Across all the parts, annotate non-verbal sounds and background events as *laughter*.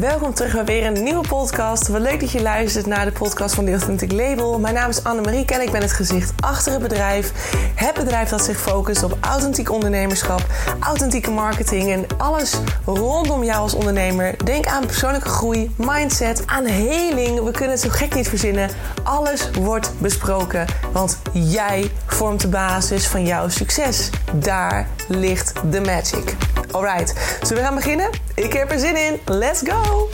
welkom terug bij weer een nieuwe podcast. Wat leuk dat je luistert naar de podcast van The Authentic Label. Mijn naam is Annemarie en ik ben het gezicht achter het bedrijf. Het bedrijf dat zich focust op authentiek ondernemerschap, authentieke marketing en alles rondom jou als ondernemer. Denk aan persoonlijke groei, mindset, aan heling. We kunnen het zo gek niet verzinnen. Alles wordt besproken, want jij vormt de basis van jouw succes. Daar ligt de magic. Alright, zullen we gaan beginnen? Ik heb er zin in. Let's go!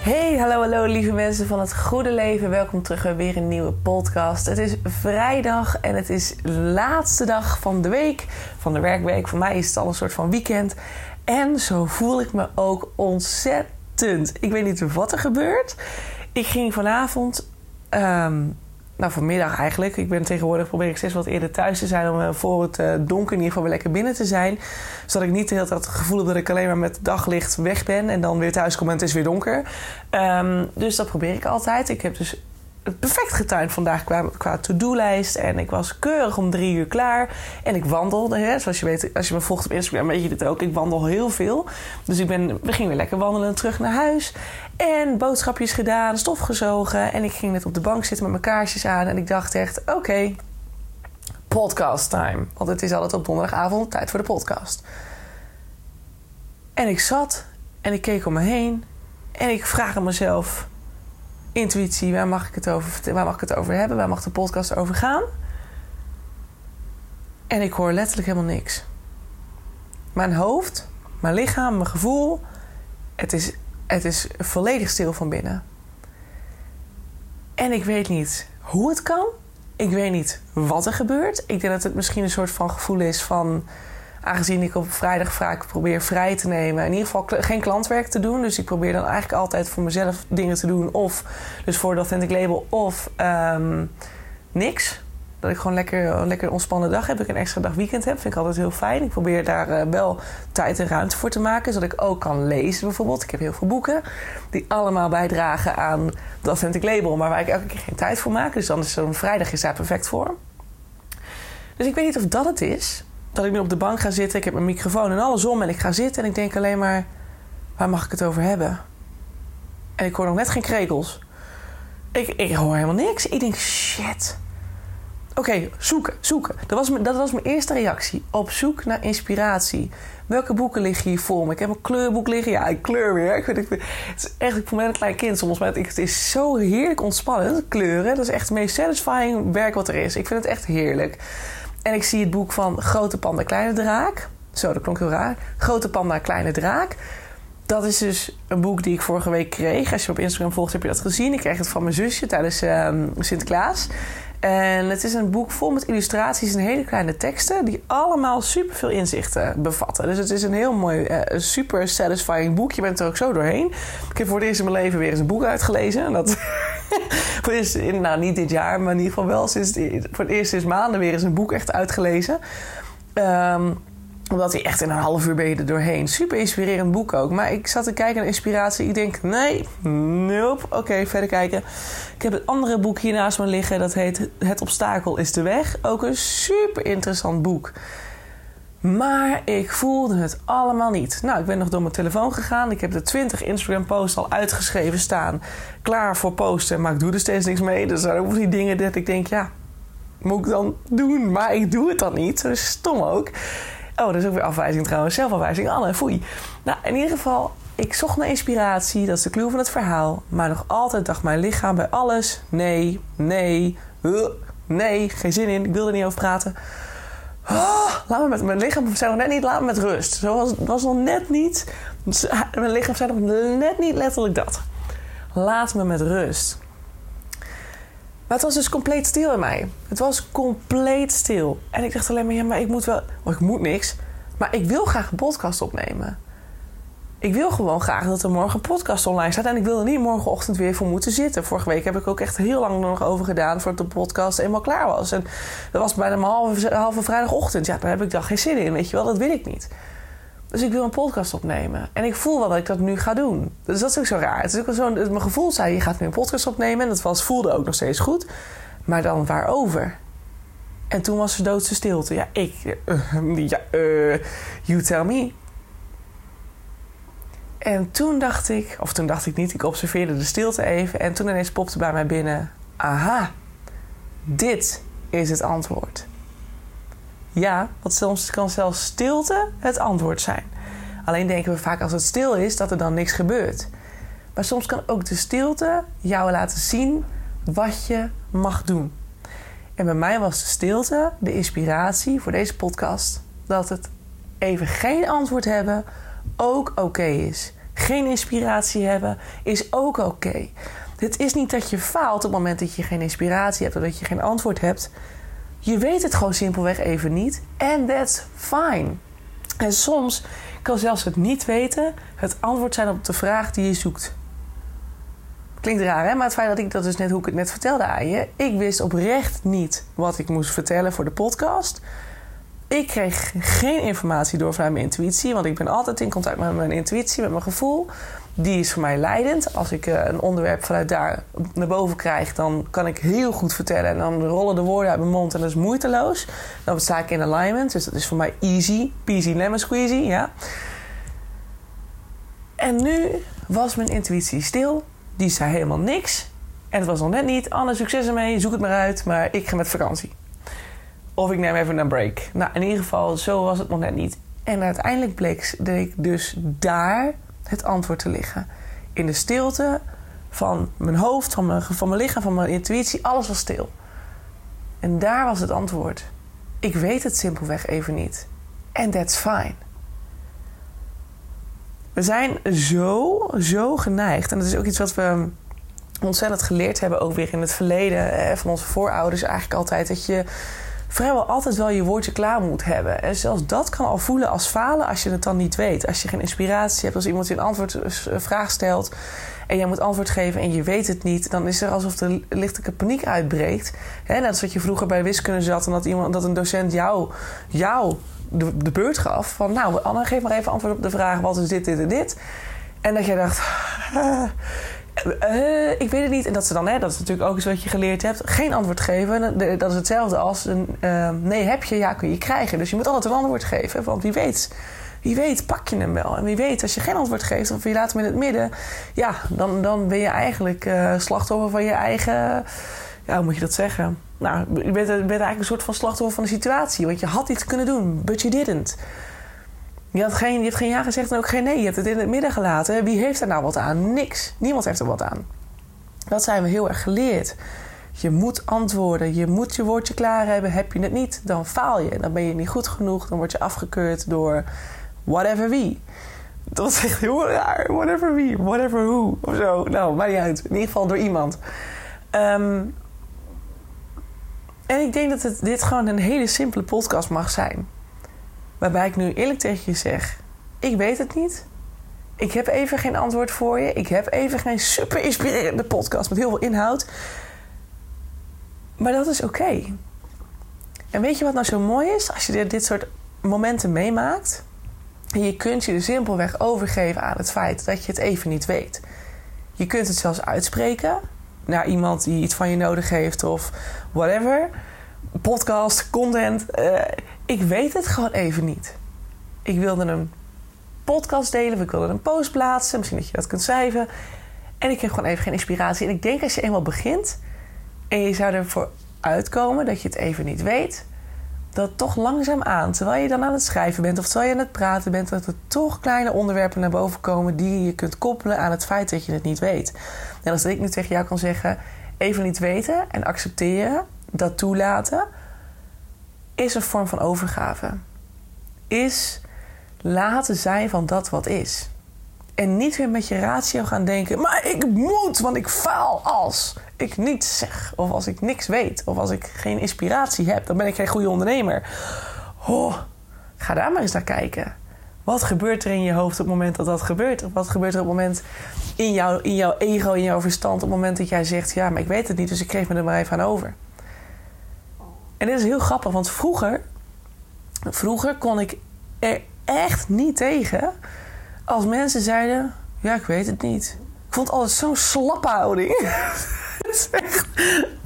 Hey, hallo, hallo lieve mensen van het goede leven. Welkom terug bij weer een nieuwe podcast. Het is vrijdag en het is de laatste dag van de week, van de werkweek. Voor mij is het al een soort van weekend. En zo voel ik me ook ontzettend. Ik weet niet wat er gebeurt. Ik ging vanavond Ehm, nou, vanmiddag eigenlijk. Ik ben tegenwoordig probeer ik steeds wat eerder thuis te zijn om uh, voor het uh, donker in ieder geval weer lekker binnen te zijn. Zodat ik niet de hele tijd het gevoel heb dat ik alleen maar met daglicht weg ben en dan weer thuis kom en het is weer donker. Um, dus dat probeer ik altijd. Ik heb dus perfect getuind vandaag qua, qua to-do-lijst. En ik was keurig om drie uur klaar. En ik wandelde. Hè. Zoals je weet, als je me volgt op Instagram, weet je dit ook. Ik wandel heel veel. Dus ik ben, we gingen weer lekker wandelen terug naar huis. En boodschapjes gedaan, stof gezogen. En ik ging net op de bank zitten met mijn kaarsjes aan. En ik dacht echt, oké, podcast time. Want het is altijd op donderdagavond tijd voor de podcast. En ik zat en ik keek om me heen. En ik vraag mezelf intuïtie, waar mag ik het over, waar mag ik het over hebben? Waar mag de podcast over gaan? En ik hoor letterlijk helemaal niks. Mijn hoofd, mijn lichaam, mijn gevoel, het is, het is volledig stil van binnen. En ik weet niet hoe het kan. Ik weet niet wat er gebeurt. Ik denk dat het misschien een soort van gevoel is van aangezien ik op vrijdag vaak probeer vrij te nemen, in ieder geval geen klantwerk te doen. Dus ik probeer dan eigenlijk altijd voor mezelf dingen te doen. Of dus voor de Authentic Label of um, niks. Dat ik gewoon lekker, een lekker ontspannen dag heb. Dat ik een extra dag weekend heb. Vind ik altijd heel fijn. Ik probeer daar uh, wel tijd en ruimte voor te maken. Zodat ik ook kan lezen bijvoorbeeld. Ik heb heel veel boeken. Die allemaal bijdragen aan de Authentic Label. Maar waar ik elke keer geen tijd voor maak. Dus dan is zo'n vrijdag is daar perfect voor. Dus ik weet niet of dat het is dat ik nu op de bank ga zitten. Ik heb mijn microfoon en alles om. En ik ga zitten en ik denk alleen maar... Waar mag ik het over hebben? En ik hoor nog net geen krekels. Ik, ik hoor helemaal niks. Ik denk, shit. Oké, zoeken, zoeken. Dat was, dat was mijn eerste reactie. Op zoek naar inspiratie. Welke boeken liggen hier voor me? Ik heb een kleurboek liggen. Ja, ik kleur weer. Ik, vind, het is echt, ik voel me een klein kind soms. Maar het is zo heerlijk ontspannend. Kleuren, dat is echt het meest satisfying werk wat er is. Ik vind het echt heerlijk. En ik zie het boek van Grote Panda, Kleine Draak. Zo, dat klonk heel raar. Grote Panda, Kleine Draak. Dat is dus een boek die ik vorige week kreeg. Als je op Instagram volgt, heb je dat gezien. Ik kreeg het van mijn zusje tijdens uh, Sinterklaas. En het is een boek vol met illustraties en hele kleine teksten... die allemaal superveel inzichten bevatten. Dus het is een heel mooi, uh, super satisfying boek. Je bent er ook zo doorheen. Ik heb voor het eerst in mijn leven weer eens een boek uitgelezen. En dat *laughs* voor het nou niet dit jaar, maar in ieder geval wel sinds... voor het eerst sinds maanden weer eens een boek echt uitgelezen. Um, omdat hij echt in een half uur ben je er doorheen. Super inspirerend boek ook. Maar ik zat te kijken naar inspiratie. Ik denk, nee, nope. Oké, verder kijken. Ik heb een andere boek hier naast me liggen. Dat heet Het obstakel is de weg. Ook een super interessant boek. Maar ik voelde het allemaal niet. Nou, ik ben nog door mijn telefoon gegaan. Ik heb de 20 Instagram posts al uitgeschreven staan. Klaar voor posten, maar ik doe er steeds niks mee. Dus zijn ook die dingen dat ik denk, ja, moet ik dan doen? Maar ik doe het dan niet. Dat is stom ook. Oh, dat is ook weer afwijzing trouwens. Zelfafwijzing. Alle, foei. Nou, in ieder geval, ik zocht naar inspiratie. Dat is de clue van het verhaal. Maar nog altijd dacht mijn lichaam bij alles... Nee, nee, uh, nee, geen zin in. Ik wil er niet over praten. Oh, laat me met mijn lichaam zei nog net niet, laat me met rust. Zo was, was nog net niet. Mijn lichaam zei nog net niet letterlijk dat. Laat me met rust. Maar het was dus compleet stil in mij. Het was compleet stil. En ik dacht alleen maar, ja, maar ik moet wel... Oh, ik moet niks. Maar ik wil graag een podcast opnemen. Ik wil gewoon graag dat er morgen een podcast online staat. En ik wil er niet morgenochtend weer voor moeten zitten. Vorige week heb ik ook echt heel lang nog over gedaan... voordat de podcast eenmaal klaar was. En dat was bijna mijn halve, halve vrijdagochtend. Ja, daar heb ik dan geen zin in, weet je wel. Dat wil ik niet. Dus ik wil een podcast opnemen. En ik voel wel dat ik dat nu ga doen. Dus dat is ook zo raar. Het is ook zo, mijn gevoel zei, je gaat nu een podcast opnemen. En dat was, voelde ook nog steeds goed. Maar dan waarover? En toen was er doodse stilte. Ja, ik... Uh, ja, uh, you tell me. En toen dacht ik... Of toen dacht ik niet. Ik observeerde de stilte even. En toen ineens popte bij mij binnen... Aha. Dit is het antwoord. Ja, want soms kan zelfs stilte het antwoord zijn. Alleen denken we vaak als het stil is dat er dan niks gebeurt. Maar soms kan ook de stilte jou laten zien wat je mag doen. En bij mij was de stilte de inspiratie voor deze podcast dat het even geen antwoord hebben ook oké is. Geen inspiratie hebben is ook oké. Okay. Het is niet dat je faalt op het moment dat je geen inspiratie hebt of dat je geen antwoord hebt. Je weet het gewoon simpelweg even niet. En that's fine. En soms kan zelfs het niet weten het antwoord zijn op de vraag die je zoekt. Klinkt raar, hè? Maar het feit dat ik dat dus net, hoe ik het net vertelde aan je. Ik wist oprecht niet wat ik moest vertellen voor de podcast. Ik kreeg geen informatie door vanuit mijn intuïtie. Want ik ben altijd in contact met mijn intuïtie, met mijn gevoel. Die is voor mij leidend. Als ik eh, een onderwerp vanuit daar naar boven krijg, dan kan ik heel goed vertellen. En dan rollen de woorden uit mijn mond en dat is moeiteloos. Dan sta ik in alignment. Dus dat is voor mij easy. Peasy lemon squeezy, ja. En nu was mijn intuïtie stil. Die zei helemaal niks. En het was nog net niet. Anne, succes ermee. Zoek het maar uit. Maar ik ga met vakantie. Of ik neem even een break. Nou, in ieder geval, zo was het nog net niet. En uiteindelijk bleek ik dus daar het antwoord te liggen. In de stilte van mijn hoofd, van mijn, van mijn lichaam, van mijn intuïtie. Alles was stil. En daar was het antwoord. Ik weet het simpelweg even niet. En that's fine. We zijn zo, zo geneigd. En dat is ook iets wat we ontzettend geleerd hebben, ook weer in het verleden van onze voorouders eigenlijk altijd. Dat je vrijwel altijd wel je woordje klaar moet hebben. En zelfs dat kan al voelen als falen als je het dan niet weet. Als je geen inspiratie hebt, als iemand je een antwoord, een vraag stelt en jij moet antwoord geven en je weet het niet, dan is er alsof er lichtelijke paniek uitbreekt. Net als wat je vroeger bij wiskunde zat en dat, iemand, dat een docent jou, jou de, de beurt gaf. Van nou, Anne, geef maar even antwoord op de vraag: wat is dit, dit en dit? En dat jij dacht. *laughs* Uh, ik weet het niet. En dat ze dan, hè, dat is natuurlijk ook iets wat je geleerd hebt, geen antwoord geven. Dat is hetzelfde als een uh, nee heb je, ja kun je krijgen. Dus je moet altijd een antwoord geven, want wie weet, wie weet pak je hem wel. En wie weet, als je geen antwoord geeft of je laat hem in het midden, ja, dan, dan ben je eigenlijk uh, slachtoffer van je eigen, ja, hoe moet je dat zeggen? Nou, je bent, bent eigenlijk een soort van slachtoffer van de situatie, want je had iets kunnen doen, but you didn't. Je, had geen, je hebt geen ja gezegd en ook geen nee. Je hebt het in het midden gelaten. Wie heeft er nou wat aan? Niks. Niemand heeft er wat aan. Dat zijn we heel erg geleerd. Je moet antwoorden. Je moet je woordje klaar hebben. Heb je het niet, dan faal je. Dan ben je niet goed genoeg. Dan word je afgekeurd door whatever wie. Dat echt heel raar. Whatever wie. Whatever who. Of zo. Nou, maakt niet uit. In ieder geval door iemand. Um, en ik denk dat het, dit gewoon een hele simpele podcast mag zijn. Waarbij ik nu eerlijk tegen je zeg: ik weet het niet. Ik heb even geen antwoord voor je. Ik heb even geen super inspirerende podcast met heel veel inhoud. Maar dat is oké. En weet je wat nou zo mooi is? Als je dit soort momenten meemaakt. En je kunt je er simpelweg overgeven aan het feit dat je het even niet weet. Je kunt het zelfs uitspreken naar iemand die iets van je nodig heeft of whatever. Podcast, content. Uh, ik weet het gewoon even niet. Ik wilde een podcast delen, ik wilde een post plaatsen. Misschien dat je dat kunt schrijven. En ik heb gewoon even geen inspiratie. En ik denk als je eenmaal begint en je zou ervoor uitkomen dat je het even niet weet, dat toch langzaam aan, terwijl je dan aan het schrijven bent of terwijl je aan het praten bent, dat er toch kleine onderwerpen naar boven komen die je kunt koppelen aan het feit dat je het niet weet. En als ik nu tegen jou kan zeggen, even niet weten en accepteren, dat toelaten, is een vorm van overgave. Is laten zijn van dat wat is. En niet weer met je ratio gaan denken: maar ik moet, want ik faal als ik niets zeg. Of als ik niks weet. Of als ik geen inspiratie heb. Dan ben ik geen goede ondernemer. Oh, ga daar maar eens naar kijken. Wat gebeurt er in je hoofd op het moment dat dat gebeurt? Of wat gebeurt er op het moment in, jou, in jouw ego, in jouw verstand... op het moment dat jij zegt... ja, maar ik weet het niet, dus ik geef me er maar even aan over. En dit is heel grappig, want vroeger... vroeger kon ik er echt niet tegen... als mensen zeiden... ja, ik weet het niet. Ik vond altijd zo'n slappe houding. *laughs*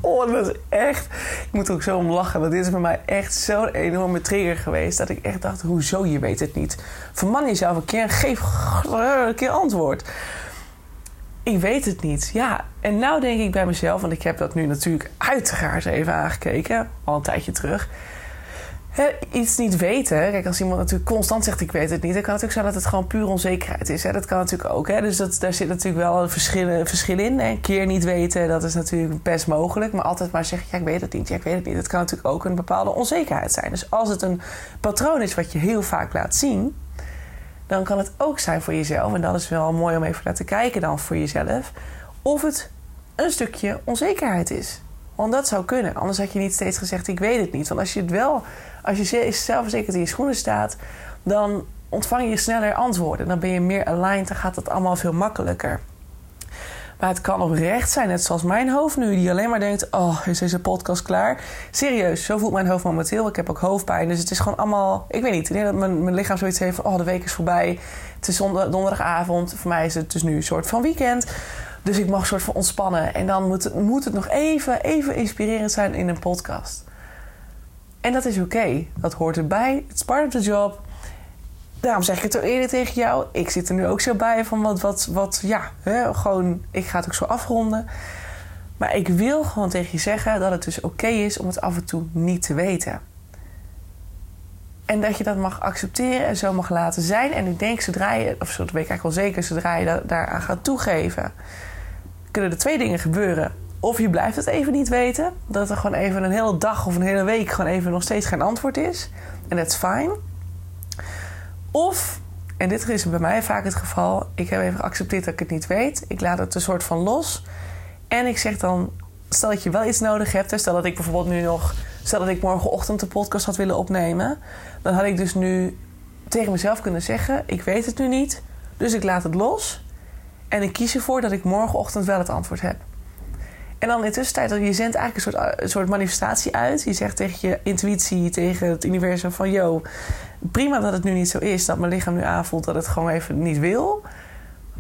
Oh, dat is echt... Ik moet er ook zo om lachen. Want dit is bij mij echt zo'n enorme trigger geweest. Dat ik echt dacht, hoezo, je weet het niet. Verman jezelf een keer geef een keer antwoord. Ik weet het niet. Ja, en nou denk ik bij mezelf... Want ik heb dat nu natuurlijk uiteraard even aangekeken. Al een tijdje terug iets niet weten. Kijk, als iemand natuurlijk constant zegt: Ik weet het niet, dan kan het natuurlijk zijn dat het gewoon puur onzekerheid is. Hè? Dat kan natuurlijk ook. Dus dat, daar zit natuurlijk wel een verschil, verschil in. Een keer niet weten, dat is natuurlijk best mogelijk. Maar altijd maar zeggen: Ja, ik weet het niet. Ja, ik weet het niet. Dat kan natuurlijk ook een bepaalde onzekerheid zijn. Dus als het een patroon is wat je heel vaak laat zien, dan kan het ook zijn voor jezelf. En dat is wel mooi om even naar te kijken dan voor jezelf. Of het een stukje onzekerheid is. Want dat zou kunnen. Anders had je niet steeds gezegd: Ik weet het niet. Want als je het wel als je zelfverzekerd in je schoenen staat, dan ontvang je sneller antwoorden. Dan ben je meer aligned, dan gaat het allemaal veel makkelijker. Maar het kan oprecht zijn, net zoals mijn hoofd nu, die alleen maar denkt: Oh, is deze podcast klaar? Serieus, zo voelt mijn hoofd momenteel. Ik heb ook hoofdpijn. Dus het is gewoon allemaal. Ik weet niet. Dat mijn, lichaam zoiets heeft Oh, de week is voorbij. Het is donderdagavond. Voor mij is het dus nu een soort van weekend. Dus ik mag een soort van ontspannen. En dan moet het, moet het nog even, even inspirerend zijn in een podcast. En dat is oké. Dat hoort erbij. Is part of the job. Daarom zeg ik het al eerder tegen jou. Ik zit er nu ook zo bij van wat, wat, wat ja, hè, gewoon, ik ga het ook zo afronden. Maar ik wil gewoon tegen je zeggen dat het dus oké is om het af en toe niet te weten. En dat je dat mag accepteren en zo mag laten zijn. En ik denk, zodra je, of dat weet ik eigenlijk wel zeker, zodra je dat, daaraan gaat toegeven, kunnen er twee dingen gebeuren. Of je blijft het even niet weten. Dat er gewoon even een hele dag of een hele week gewoon even nog steeds geen antwoord is. En dat is fijn. Of, en dit is bij mij vaak het geval, ik heb even geaccepteerd dat ik het niet weet. Ik laat het een soort van los. En ik zeg dan, stel dat je wel iets nodig hebt. Stel dat ik bijvoorbeeld nu nog, stel dat ik morgenochtend de podcast had willen opnemen. Dan had ik dus nu tegen mezelf kunnen zeggen, ik weet het nu niet. Dus ik laat het los. En ik kies ervoor dat ik morgenochtend wel het antwoord heb. En dan in de tussentijd, je zendt eigenlijk een soort, een soort manifestatie uit. Je zegt tegen je intuïtie, tegen het universum van... yo, prima dat het nu niet zo is, dat mijn lichaam nu aanvoelt dat het gewoon even niet wil.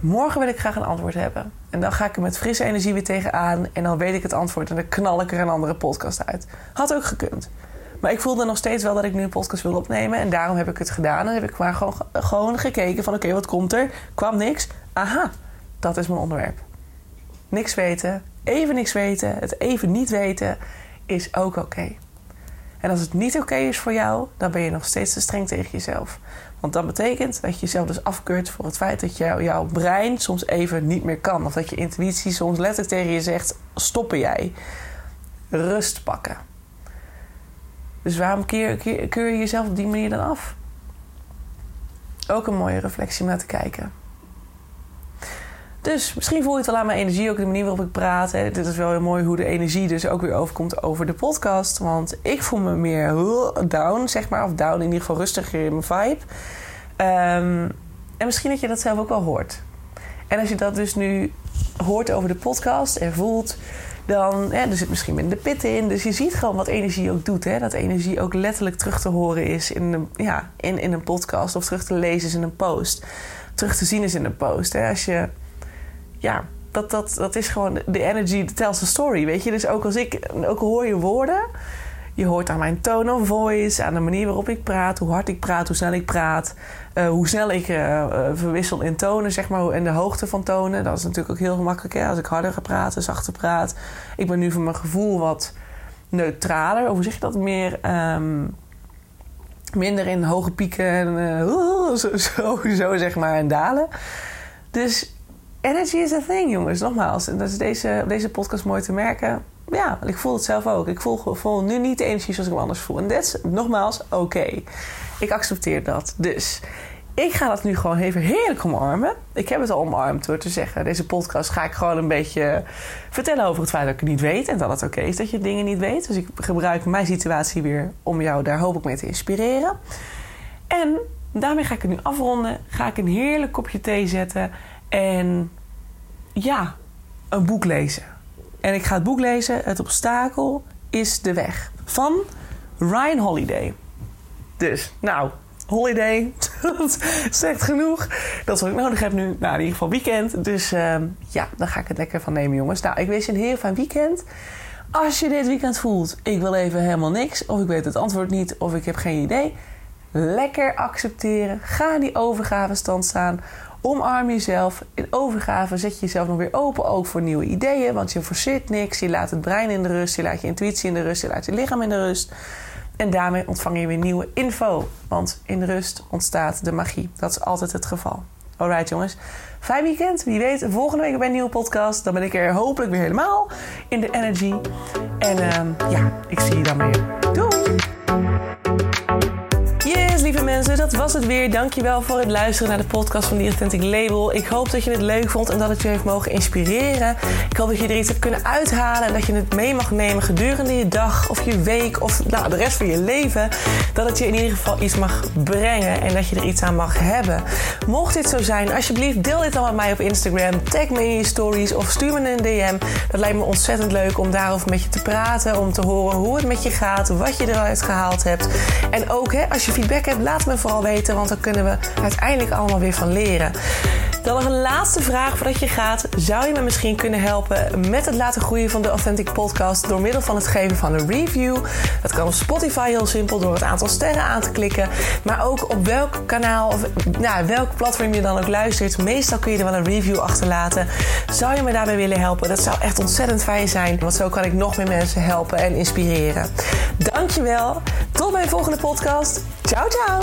Morgen wil ik graag een antwoord hebben. En dan ga ik er met frisse energie weer tegenaan. En dan weet ik het antwoord en dan knal ik er een andere podcast uit. Had ook gekund. Maar ik voelde nog steeds wel dat ik nu een podcast wil opnemen. En daarom heb ik het gedaan. En heb ik maar gewoon, gewoon gekeken van oké, wat komt er? Kwam niks. Aha, dat is mijn onderwerp. Niks weten, even niks weten, het even niet weten, is ook oké. En als het niet oké is voor jou, dan ben je nog steeds te streng tegen jezelf. Want dat betekent dat je jezelf dus afkeurt voor het feit dat jou, jouw brein soms even niet meer kan. Of dat je intuïtie soms letterlijk tegen je zegt: stoppen jij. Rust pakken. Dus waarom keur, keur je jezelf op die manier dan af? Ook een mooie reflectie om naar te kijken. Dus misschien voel je het al aan mijn energie, ook de manier waarop ik praat. Hè. Dit is wel heel mooi hoe de energie dus ook weer overkomt over de podcast. Want ik voel me meer down, zeg maar. Of down in ieder geval rustiger in mijn vibe. Ehm, en misschien dat je dat zelf ook wel hoort. En als je dat dus nu hoort over de podcast en voelt, dan hè, er zit misschien minder pit in. Dus je ziet gewoon wat energie ook doet. Hè? Dat energie ook letterlijk terug te horen is in een, ja, in, in een podcast of terug te lezen is in een post. Terug te zien is in een post. Hè? Als je ja, dat, dat, dat is gewoon de energy tells the story, weet je. Dus ook als ik, ook hoor je woorden, je hoort aan mijn tone of voice, aan de manier waarop ik praat, hoe hard ik praat, hoe snel ik praat, uh, hoe snel ik uh, verwissel in tonen, zeg maar, en de hoogte van tonen. Dat is natuurlijk ook heel gemakkelijk, hè? als ik harder ga praten, zachter praat. Ik ben nu voor mijn gevoel wat neutraler, of hoe zeg je dat, meer... Um, minder in hoge pieken en *laughs* zo, zo, zo, zeg maar en dalen. Dus energy is a thing, jongens. Nogmaals, en dat is deze, deze podcast mooi te merken. Ja, ik voel het zelf ook. Ik voel, voel nu niet de energie zoals ik me anders voel. En dat is nogmaals oké. Ik accepteer dat. Dus ik ga dat nu gewoon even heerlijk omarmen. Ik heb het al omarmd door te zeggen... deze podcast ga ik gewoon een beetje vertellen over het feit dat ik het niet weet... en dat het oké is dat je dingen niet weet. Dus ik gebruik mijn situatie weer om jou daar hoop ik mee te inspireren. En daarmee ga ik het nu afronden. Ga ik een heerlijk kopje thee zetten... En ja, een boek lezen. En ik ga het boek lezen. Het obstakel is de weg. Van Ryan Holiday. Dus, nou, holiday. dat *laughs* zegt genoeg. Dat is wat ik nodig heb nu. Nou, in ieder geval weekend. Dus uh, ja, dan ga ik het lekker van nemen, jongens. Nou, ik wens je een heel fijn weekend. Als je dit weekend voelt, ik wil even helemaal niks, of ik weet het antwoord niet, of ik heb geen idee, lekker accepteren. Ga in die overgavestand staan. Omarm jezelf. In overgave zet je jezelf nog weer open ook voor nieuwe ideeën. Want je forceert niks. Je laat het brein in de rust. Je laat je intuïtie in de rust. Je laat je lichaam in de rust. En daarmee ontvang je weer nieuwe info. Want in rust ontstaat de magie. Dat is altijd het geval. Alright jongens. Fijn weekend. Wie weet, volgende week bij een nieuwe podcast. Dan ben ik er hopelijk weer helemaal in de energy. En uh, ja, ik zie je dan weer. Lieve mensen, dat was het weer. Dankjewel voor het luisteren naar de podcast van The Authentic Label. Ik hoop dat je het leuk vond en dat het je heeft mogen inspireren. Ik hoop dat je er iets hebt kunnen uithalen en dat je het mee mag nemen gedurende je dag of je week of nou, de rest van je leven. Dat het je in ieder geval iets mag brengen en dat je er iets aan mag hebben. Mocht dit zo zijn, alsjeblieft deel dit dan met mij op Instagram. Tag me in je stories of stuur me een DM. Dat lijkt me ontzettend leuk om daarover met je te praten. Om te horen hoe het met je gaat, wat je eruit gehaald hebt. En ook hè, als je feedback hebt laat me vooral weten, want dan kunnen we uiteindelijk allemaal weer van leren. Dan nog een laatste vraag voordat je gaat. Zou je me misschien kunnen helpen met het laten groeien van de Authentic Podcast door middel van het geven van een review? Dat kan op Spotify heel simpel door het aantal sterren aan te klikken. Maar ook op welk kanaal of nou, welk platform je dan ook luistert. Meestal kun je er wel een review achterlaten. Zou je me daarbij willen helpen? Dat zou echt ontzettend fijn zijn. Want zo kan ik nog meer mensen helpen en inspireren. Dankjewel. Tot mijn volgende podcast. Ciao, ciao.